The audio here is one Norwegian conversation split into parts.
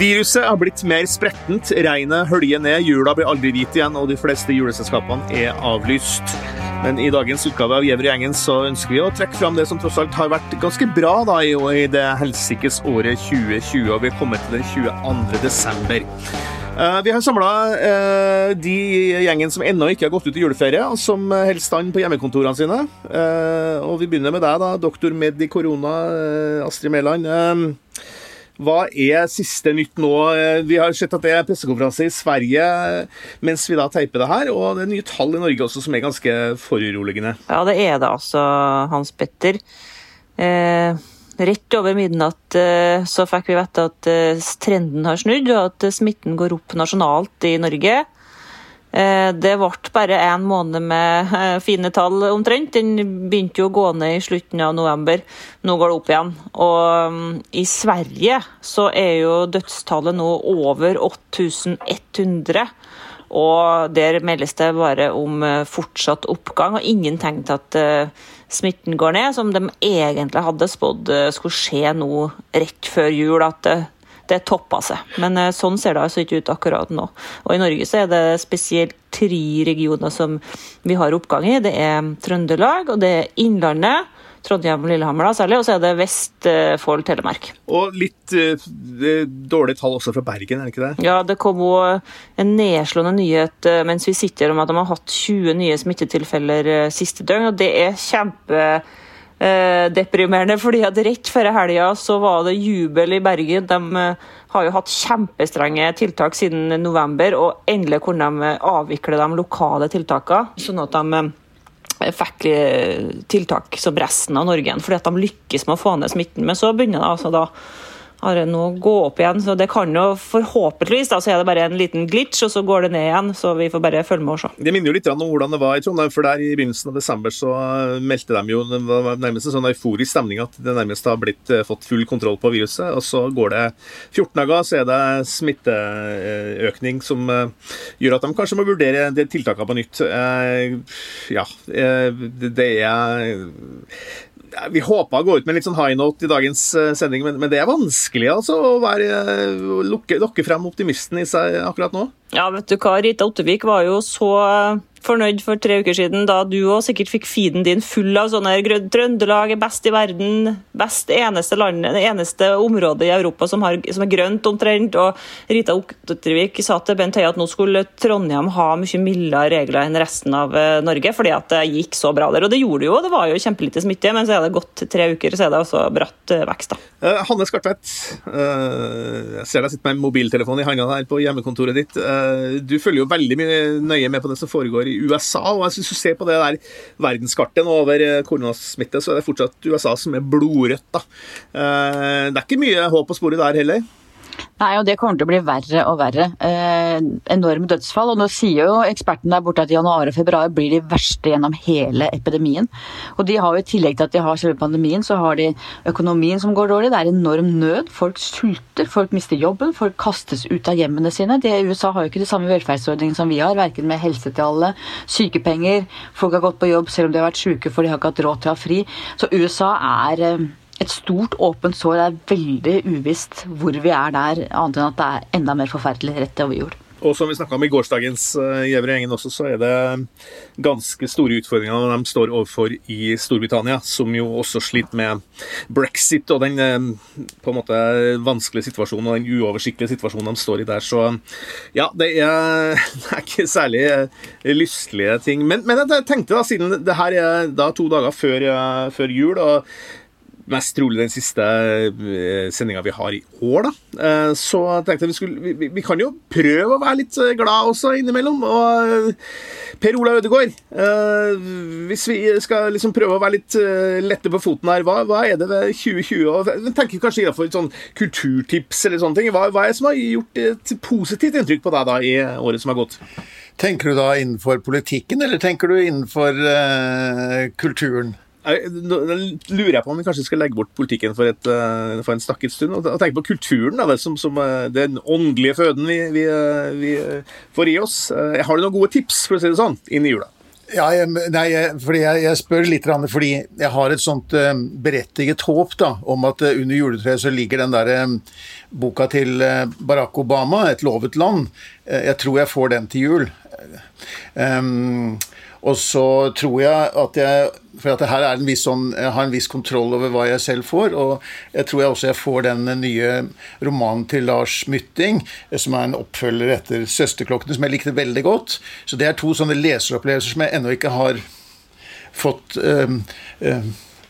Viruset har blitt mer sprettent, regnet høljer ned, jula blir aldri hvit igjen, og de fleste juleselskapene er avlyst. Men i dagens utgave av Gjever gjengen så ønsker vi å trekke fram det som tross alt har vært ganske bra da, i det helsikes året 2020, og vi er kommet til den 22. desember. Uh, vi har samla eh, de gjengen som ennå ikke har gått ut i juleferie, og som holder stand på hjemmekontorene sine. Og vi begynner med deg, da, doktor med i korona, Astrid Mæland. Hva er siste nytt nå? Vi har sett at det er pressekonferanse i Sverige mens vi da teiper det her, og det er nye tall i Norge også som er ganske foruroligende. Ja, det er det altså, Hans Petter. Eh, rett over midnatt eh, så fikk vi vite at eh, trenden har snudd, og at smitten går opp nasjonalt i Norge. Eh, det ble bare én måned med fine tall omtrent. Den begynte jo å gå ned i slutten av november. Nå går det opp igjen. Og mm, i Sverige så er jo dødstallet nå over 8100. Og der meldes det bare om fortsatt oppgang, og ingen til at smitten går ned, som de egentlig hadde spådd skulle skje nå rett før jul. at det toppa seg. Men eh, sånn ser det altså ikke ut akkurat nå. Og I Norge så er det spesielt tre regioner som vi har oppgang i. Det er Trøndelag, og det er Innlandet. Trondheim og Lillehammer, da, særlig, og så er det Vestfold, Telemark. Og litt uh, dårlige tall også fra Bergen, er det ikke det? Ja, det kom òg en nedslående nyhet uh, mens vi sitter om at de har hatt 20 nye smittetilfeller uh, siste døgn. og Det er kjempe eh, deprimerende. fordi at Rett før helga så var det jubel i Bergen. De eh, har jo hatt kjempestrenge tiltak siden november, og endelig kunne de avvikle de lokale tiltakene. Sånn at de eh, fikk tiltak som resten av Norge fordi at de lykkes med å få ned smitten. Men så begynner det altså da har det nå gå opp igjen. Så det kan jo forhåpentligvis, da, så er det bare en liten glitch, og så går det ned igjen. Så vi får bare følge med og se. Det minner jo litt om hvordan det var i Trondheim, for der i begynnelsen av desember så meldte de jo det var nærmest en sånn euforisk stemning at det nærmest har blitt eh, fått full kontroll på viruset. Og så går det 14 dager, så er det smitteøkning som eh, gjør at de kanskje må vurdere de tiltakene på nytt. Eh, ja, det er vi håpa å gå ut med litt sånn high note i dagens uh, sending, men, men, det er vanskelig altså, å være, uh, lukke, lokke frem optimisten i seg akkurat nå. Ja, vet du hva, Rita Ottevik var jo så fornøyd for tre uker siden, da du òg sikkert fikk feeden din full av sånne Trøndelag er best i verden, best eneste land, det eneste området i Europa som, har, som er grønt omtrent. Og Rita Ottervik sa til Bent Høie at nå skulle Trondheim ha mye mildere regler enn resten av eh, Norge, fordi at det gikk så bra der. Og det gjorde det jo, det var jo kjempelite smitte, men så er det gått tre uker, så er det også bratt eh, vekst, da. Uh, Hanne Skartvedt, uh, jeg ser deg sitte med mobiltelefonen i handa her på hjemmekontoret ditt. Uh, du følger jo veldig mye nøye med på det som foregår i USA. Og jeg synes du ser på det der verdenskartet nå over eh, koronasmitte, så er det fortsatt USA som er blodrødt. da. Eh, det er ikke mye håp å spore der heller. Nei, og det kommer til å bli verre og verre. Eh, enorme dødsfall. Og nå sier jo ekspertene der borte at januar og februar blir de verste gjennom hele epidemien. Og de har jo i tillegg til at de har selve pandemien, så har de økonomien som går dårlig. Det er enorm nød. Folk sulter, folk mister jobben, folk kastes ut av hjemmene sine. Det, USA har jo ikke de samme velferdsordningene som vi har, verken med helse til alle, sykepenger. Folk har gått på jobb selv om de har vært syke for de har ikke hatt råd til å ha fri. Så USA er eh, et stort, åpent sår. Det er veldig uvisst hvor vi er der, annet enn at det er enda mer forferdelig rett over jord. Og som vi snakka om i gårsdagens Gjevre gjengen også, så er det ganske store utfordringer de står overfor i Storbritannia, som jo også sliter med brexit og den uh, på en måte vanskelige situasjonen og den uoversiktlige situasjonen de står i der. Så ja, det er, det er ikke særlig uh, lystelige ting. Men, men, jeg tenkte da, siden det her er da to dager før, før jul og mest trolig den siste eh, sendinga vi har i år, da. Eh, så tenkte jeg vi skulle vi, vi, kan jo prøve å være litt eh, glad også innimellom. Og Per Ola Ødegaard, hvis vi skal liksom prøve å være litt lette på foten her, hva, hva er det ved 2020? Og jeg tenker kanskje innenfor et sånn kulturtips eller sånne ting. Hva, hva er det som har gjort et positivt inntrykk på deg da i året som har gått? Tenker du da innenfor politikken, eller tenker du innenfor uh, kulturen? Lurer jeg på om vi kanskje skal legge bort politikken for, et, eh, for en stakket stund og tenke på kulturen. Da, som, som eh, den åndelige føden vi, vi, eh, vi, får i oss. Har du noen gode tips for å si det sånn, inn i jula? Ja, jeg, nei, fordi jeg, jeg spør litt fordi jeg har et sånt berettiget håp da, om at under juletreet så ligger den der boka til Barack Obama, 'Et lovet land'. jeg tror jeg får den til jul. Um, og så tror jeg at jeg For at her er en viss sånn, jeg har en viss kontroll over hva jeg selv får. Og jeg tror jeg også jeg får den nye romanen til Lars Mytting, som er en oppfølger etter 'Søsterklokkene', som jeg likte veldig godt. Så det er to sånne leseropplevelser som jeg ennå ikke har fått øh, øh,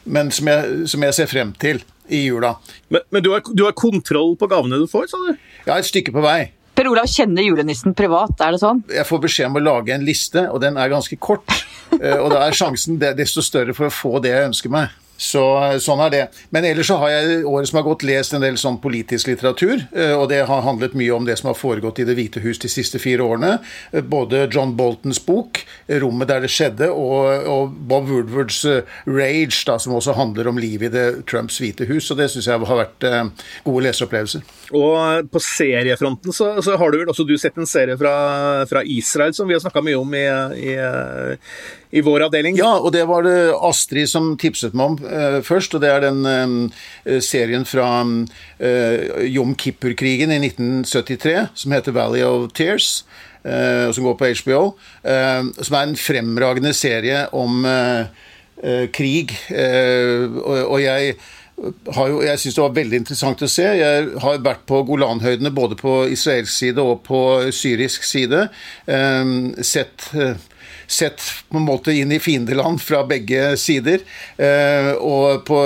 Men som jeg, som jeg, ser frem til i jula. Men, men du, har, du har kontroll på gavene du får, sa du? Ja, et stykke på vei. Per Olav kjenner julenissen privat, er det sånn? Jeg får beskjed om å lage en liste, og den er ganske kort. Eh, og da er sjansen desto større for å få det jeg ønsker meg. Så, sånn er det. Men ellers så har jeg året som har gått lest en del sånn politisk litteratur. Eh, og det har handlet mye om det som har foregått i Det hvite hus de siste fire årene. Eh, både John Boltons bok, 'Rommet der det skjedde', og, og Bob Woodwards 'Rage', da, som også handler om livet i det Trumps hvite hus. Og det syns jeg har vært gode leseopplevelser. Og på seriefronten så, så, har du vel også du sett en serie fra, fra Israel som vi har snakka mye om i, i, i, vår avdeling? Ja, og det var det Astrid som tipset meg om først. Og det er den uh, serien fra Jom Kippur-krigen i 1973 som heter 'Valley of Tears'. som går på HBO. som er en fremragende serie om krig. og jeg jo, jeg syns det var veldig interessant å se. Jeg har vært på Golanhøydene både på israelsk side og på syrisk side. Ehm, sett, eh, sett på en måte inn i fiendeland fra begge sider. Eh, og på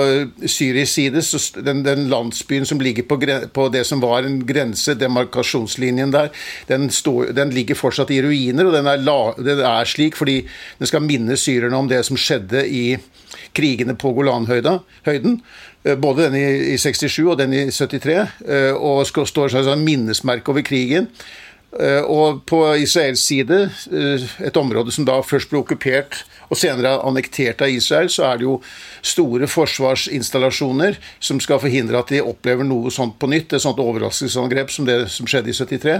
syrisk side, den, den landsbyen som ligger på, på, det som var en grense, demarkasjonslinjen der, den, står, den ligger fortsatt i ruiner. Og den er, la, den er slik fordi den skal minne syrerne om det som skjedde i krigene på Golanhøyden. Eh, både den i, 67 og den i 73. Eh, og står som et minnesmerke over krigen. Eh, og på Israels side, et område som da først ble okkupert og senere annektert av Israel, så er det jo store forsvarsinstallasjoner som skal forhindre at de opplever noe sånt på nytt. Et sånt overraskelsesangrep som det som skjedde i 73.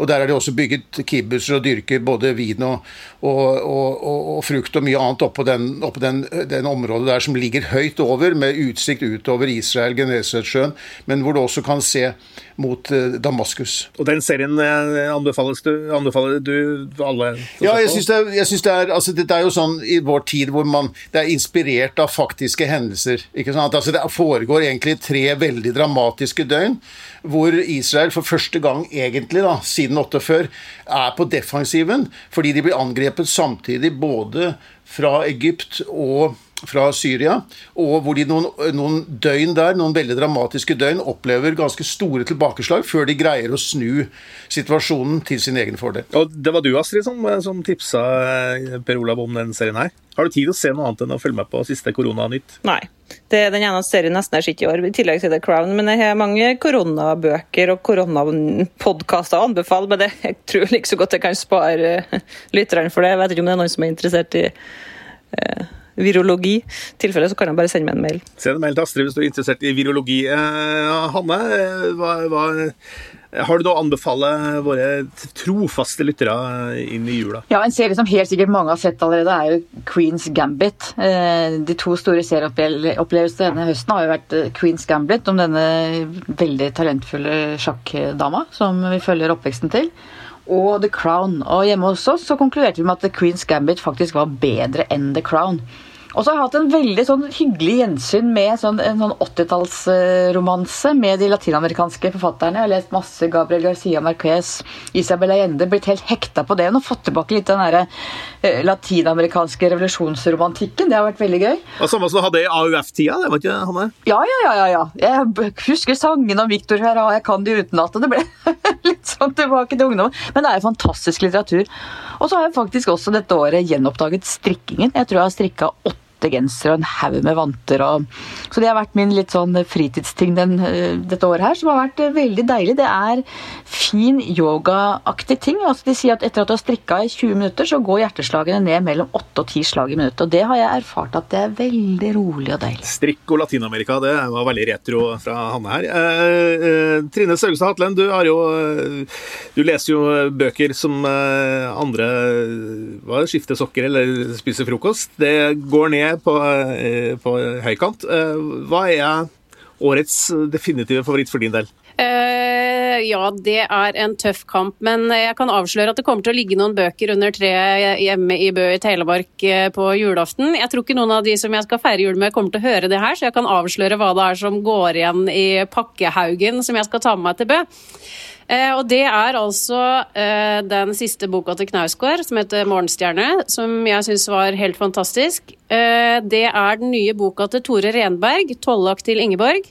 Og Der er det også bygget kibbutzer og dyrker både vin og, og, og, og, frukt og mye annet oppå den, oppå den, den området der som ligger høyt over, med utsikt utover Israel, Genesaretsjøen, men hvor du også kan se mot uh, Damaskus. Og Den serien eh, anbefales du, anbefaler du alle? Ja, jeg syns det, det, er altså, det er jo sånn i vår tid hvor man det er inspirert av faktiske hendelser. ikke sant? Altså, det foregår egentlig tre veldig dramatiske døgn hvor Israel for første gang egentlig da, siden 48 er på defensiven, fordi de blir angrepet samtidig både fra Egypt og fra Syria, og hvor de noen, noen, døgn der, noen veldig dramatiske døgn, opplever ganske store tilbakeslag før de greier å snu situasjonen til sin egen fordel. Og Det var du, Astrid, som, som tipsa eh, Per Olav om den serien her. Har du tid til å se noe annet enn å følge med på siste Koronanytt? Nei. Det er den ene serien nesten jeg sitter i år, i tillegg til The Crown. Men jeg har mange koronabøker og koronapodkaster å anbefale, men det, jeg tror like så godt jeg kan spare uh, lytterne for det. Jeg vet ikke om det er noen som er interessert i uh, virologi. I tilfelle så kan jeg bare sende meg en mail. Send en mail til Astrid hvis du er interessert i virologi. Uh, Hanne, hva, hva har du da å anbefale våre trofaste lyttere inn i jula? Ja, En serie som helt sikkert mange har sett allerede, er jo Queens Gambit. Eh, de to store serieopplevelsene denne høsten har jo vært eh, Queens Gambit om denne veldig talentfulle sjakkdama som vi følger oppveksten til. Og The Crown. Og hjemme hos oss så konkluderte vi med at Queens Gambit faktisk var bedre enn The Crown. Og så har jeg hatt en veldig sånn hyggelig gjensyn med sånn, en sånn 80-tallsromanse med de latinamerikanske forfatterne. Jeg har lest masse Gabriel Garcia Marquez, Isabel Allende, blitt helt hekta på det. Og fått tilbake litt den der, eh, latinamerikanske revolusjonsromantikken. Det har vært veldig gøy. Og Samme som du hadde i AUF-tida? det var ikke Hanne? Ja, ja, ja. ja, ja. Jeg husker sangen om Victor Herra, jeg kan det utenat. Det ble litt sånn tilbake til ungdommen. Men det er jo fantastisk litteratur. Og så har jeg faktisk også dette året gjenoppdaget strikkingen. Jeg tror jeg har strikka åtte flotte gensere og en haug med vanter. Og, så det har vært min litt sånn fritidsting den, eh, dette året her, som har vært eh, veldig deilig. Det er fin yogaaktig ting. Altså, de sier at etter at du har strikka i 20 minutter, så går hjerteslagene ned mellom 8 og 10 slag i minuttet. Og det har jeg erfart at det er veldig rolig og deilig. Strikk og Latin-Amerika, det var veldig retro fra Hanne her. Eh, eh, Trine Saugstad Hatlen, du, har jo, eh, du leser jo bøker som eh, andre hva, skifter sokker eller spiser frokost. Det går ned på, eh, på høykant. Eh, hva er årets definitive favoritt for din del? Uh, ja, det er en tøff kamp, men jeg kan avsløre at det kommer til å ligge noen bøker under treet hjemme i Bø i Telemark på julaften. Jeg tror ikke noen av de som jeg skal feire jul med, kommer til å høre det her, så jeg kan avsløre hva det er som går igjen i pakkehaugen som jeg skal ta med meg til Bø. Eh, og det er altså eh, den siste boka til Knausgård, som heter 'Morgenstjerne', som jeg syns var helt fantastisk. Eh, det er den nye boka til Tore Renberg, 'Tollak til Ingeborg'.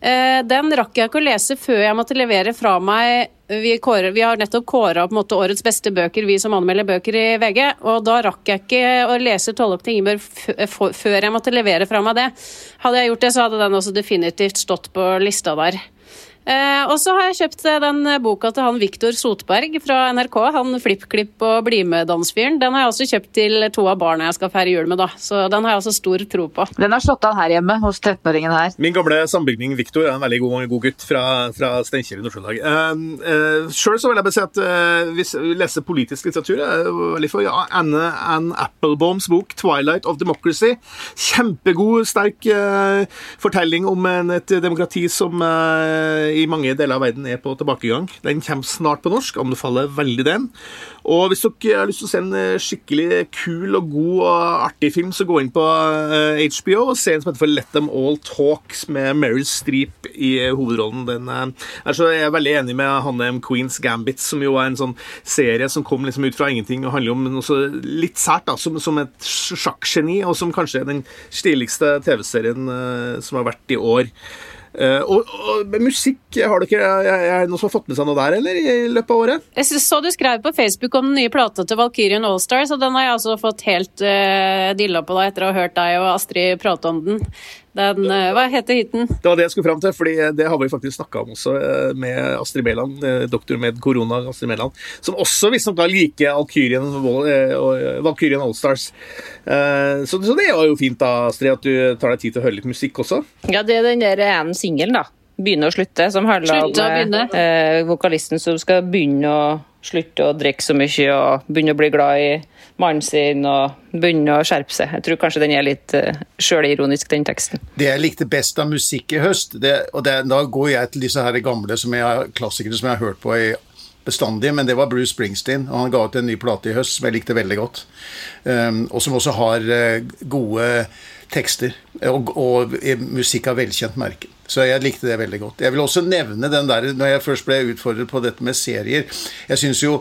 Eh, den rakk jeg ikke å lese før jeg måtte levere fra meg Vi, kårer, vi har nettopp kåra årets beste bøker, vi som anmelder bøker i VG. Og da rakk jeg ikke å lese 'Tollak til Ingeborg' før jeg måtte levere fra meg det. Hadde jeg gjort det, så hadde den også definitivt stått på lista der. Eh, og så har jeg kjøpt eh, den boka til han Viktor Sotberg fra NRK. Han FlippKlipp og Bli med-dansfyren. Den har jeg også kjøpt til to av barna jeg skal feire jul med, da. Så den har jeg også stor tro på. Den har slått an her hjemme hos 13-åringen her. Min gamle sambygning Viktor er en veldig god, god gutt fra, fra Steinkjer i Nord-Trøndelag. Uh, uh, Sjøl så vil jeg bare si at uh, hvis vi leser politisk litteratur, er veldig for ja, Anne Ann Appleboms bok 'Twilight of Democracy'. Kjempegod, sterk uh, fortelling om en, et demokrati som uh, i mange deler av verden er på tilbakegang. Den kommer snart på norsk. Anbefaler veldig den. Og hvis dere har lyst til å se en eh, skikkelig kul og god og artig film, så gå inn på HBO eh, og se en som heter for Let Them All Talks med Meryl Streep i hovedrollen. Den er så jeg er veldig enig med Hanne M. Queens Gambit, som jo er en sånn serie som kom liksom ut fra ingenting og handler om noe litt sært, da, som, som et sjakkgeni, og som kanskje er den stiligste TV-serien som har vært i år. Uh, og, og, musikk, har dere er det noen som har fått med seg noe der, eller? I løpet av året? Jeg så du skrev på Facebook om den nye plata til Valkyrien Allstars, og den har jeg altså fått helt uh, dilla på da etter å ha hørt deg og Astrid prate om den. Den, uh, hva heter hytten? Det var det jeg skulle fram til, fordi det har vi faktisk snakka om også med Astrid Mæland, doktor med korona Astrid Mæland, som også visstnok liker Valkyrien, Valkyrien Allstars. Så, så det var jo fint da, Astrid, at du tar deg tid til å høre litt musikk også. Ja, det er den der ene singelen, da. 'Begynne og slutte', som handler om eh, vokalisten som skal begynne å slutte å drikke så mye og begynne å bli glad i mannen sin og begynne å skjerpe seg. Jeg tror kanskje den er litt uh, sjølironisk, den teksten. Det jeg likte best av musikk i høst, det, og det, da går jeg til disse her gamle som jeg, klassikere som jeg har hørt på i bestandig, men det var Bruce Springsteen. og Han ga ut en ny plate i høst som jeg likte veldig godt. Um, og som også har uh, gode tekster. Og, og, og musikk av velkjent merke. Så jeg likte det veldig godt. Jeg vil også nevne den der, når jeg først ble utfordret på dette med serier Jeg syns jo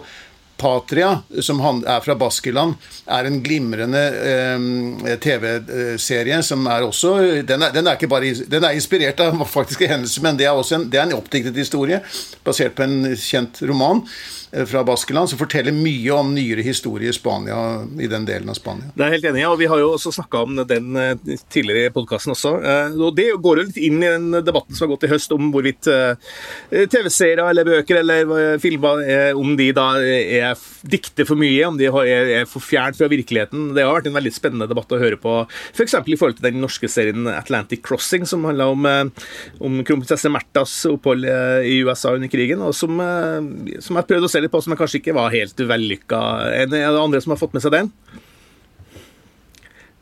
Patria, som er fra Baskeland, er en glimrende eh, TV-serie som er også den er, den er, ikke bare den er inspirert av faktiske hendelser, men det er også en, det er en oppdiktet historie basert på en kjent roman. Eh, fra Baskeland, som forteller mye om nyere historie i Spania, i den delen av Spania. Det er helt enig, og Vi har jo også snakka om den eh, tidligere i podkasten også. Eh, og Det går jo litt inn i den debatten som har gått i høst om hvorvidt TV-serier eller bøker eller filmer om de da er dikter for mye, om de er for fjernt fra virkeligheten. Det har vært en veldig spennende debatt å høre på, f.eks. For i forhold til den norske serien Atlantic Crossing, som handla om, om kronprinsesse Märthas opphold i USA under krigen, og som, som jeg prøvd å se litt på som kanskje ikke var helt vellykka. Er det andre som har fått med seg den?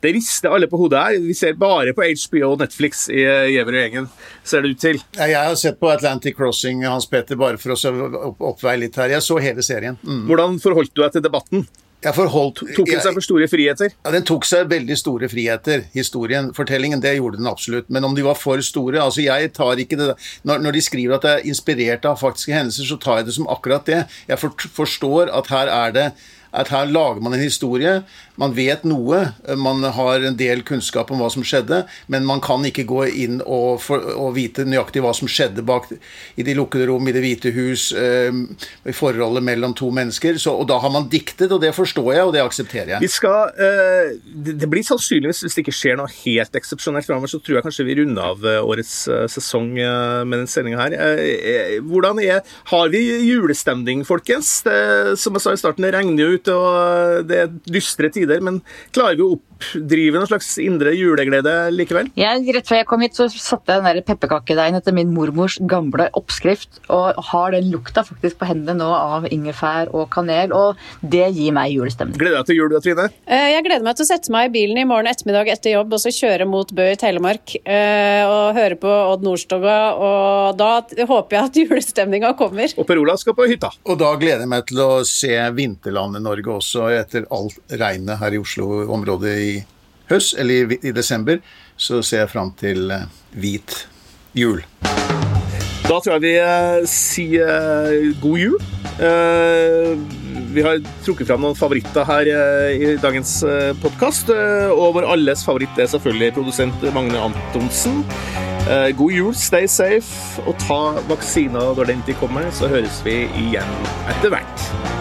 Det rister alle på hodet her. Vi ser bare på HBO og Netflix i Gjever og gjengen, ser det ut til. Jeg har sett på Atlantic Crossing, Hans Petter, bare for å oppveie litt her. Jeg så hele serien. Mm. Hvordan forholdt du deg til debatten? Forholdt, tok den seg for store friheter? Ja, Den tok seg veldig store friheter. Historien, fortellingen, det gjorde den absolutt. Men om de var for store altså jeg tar ikke det, når, når de skriver at det er inspirert av faktiske hendelser, så tar jeg det som akkurat det. Jeg for, forstår at her er det at her lager man en historie man vet noe, man har en del kunnskap om hva som skjedde, men man kan ikke gå inn og, for, og vite nøyaktig hva som skjedde bak i de lukkede rom i Det hvite hus, eh, i forholdet mellom to mennesker. Så, og da har man diktet, og det forstår jeg, og det aksepterer jeg. Skal, eh, Det blir sannsynligvis, hvis det ikke skjer noe helt eksepsjonelt framover, så tror jeg kanskje vi runder av eh, årets eh, sesong med denne sendinga her. Hvordan er Har vi julestemning, folkens? Det, som jeg sa i starten, det regner jo ute, og det er dystre tider. Men klarer vi å oppdrive noen slags indre juleglede likevel? Ja, rett før jeg kom hit, så satte jeg den der pepperkakedeigen etter min mormors gamle oppskrift, og har den lukta faktisk på hendene nå av ingefær og kanel, og det gir meg julestemning. Gleder deg til jul, Trine? Eh, jeg gleder meg til å sette meg i bilen i morgen ettermiddag etter jobb og så kjøre mot Bø i Telemark eh, og høre på Odd Nordstoga, og da håper jeg at julestemninga kommer. Og Per Olav skal på hytta. Og da gleder jeg meg til å se vinterlandet Norge også, etter alt regnet her i Oslo-området høst, eller i, desember. Så ser jeg fram til uh, hvit jul. Da tror jeg vi uh, sier uh, god jul. vi har trukket fram noen favoritter her i dagens podkast. og vår alles favoritt er selvfølgelig produsent Magne Antonsen. god jul, stay safe, og ta vaksina når den tid kommer. Så høres vi igjen etter hvert.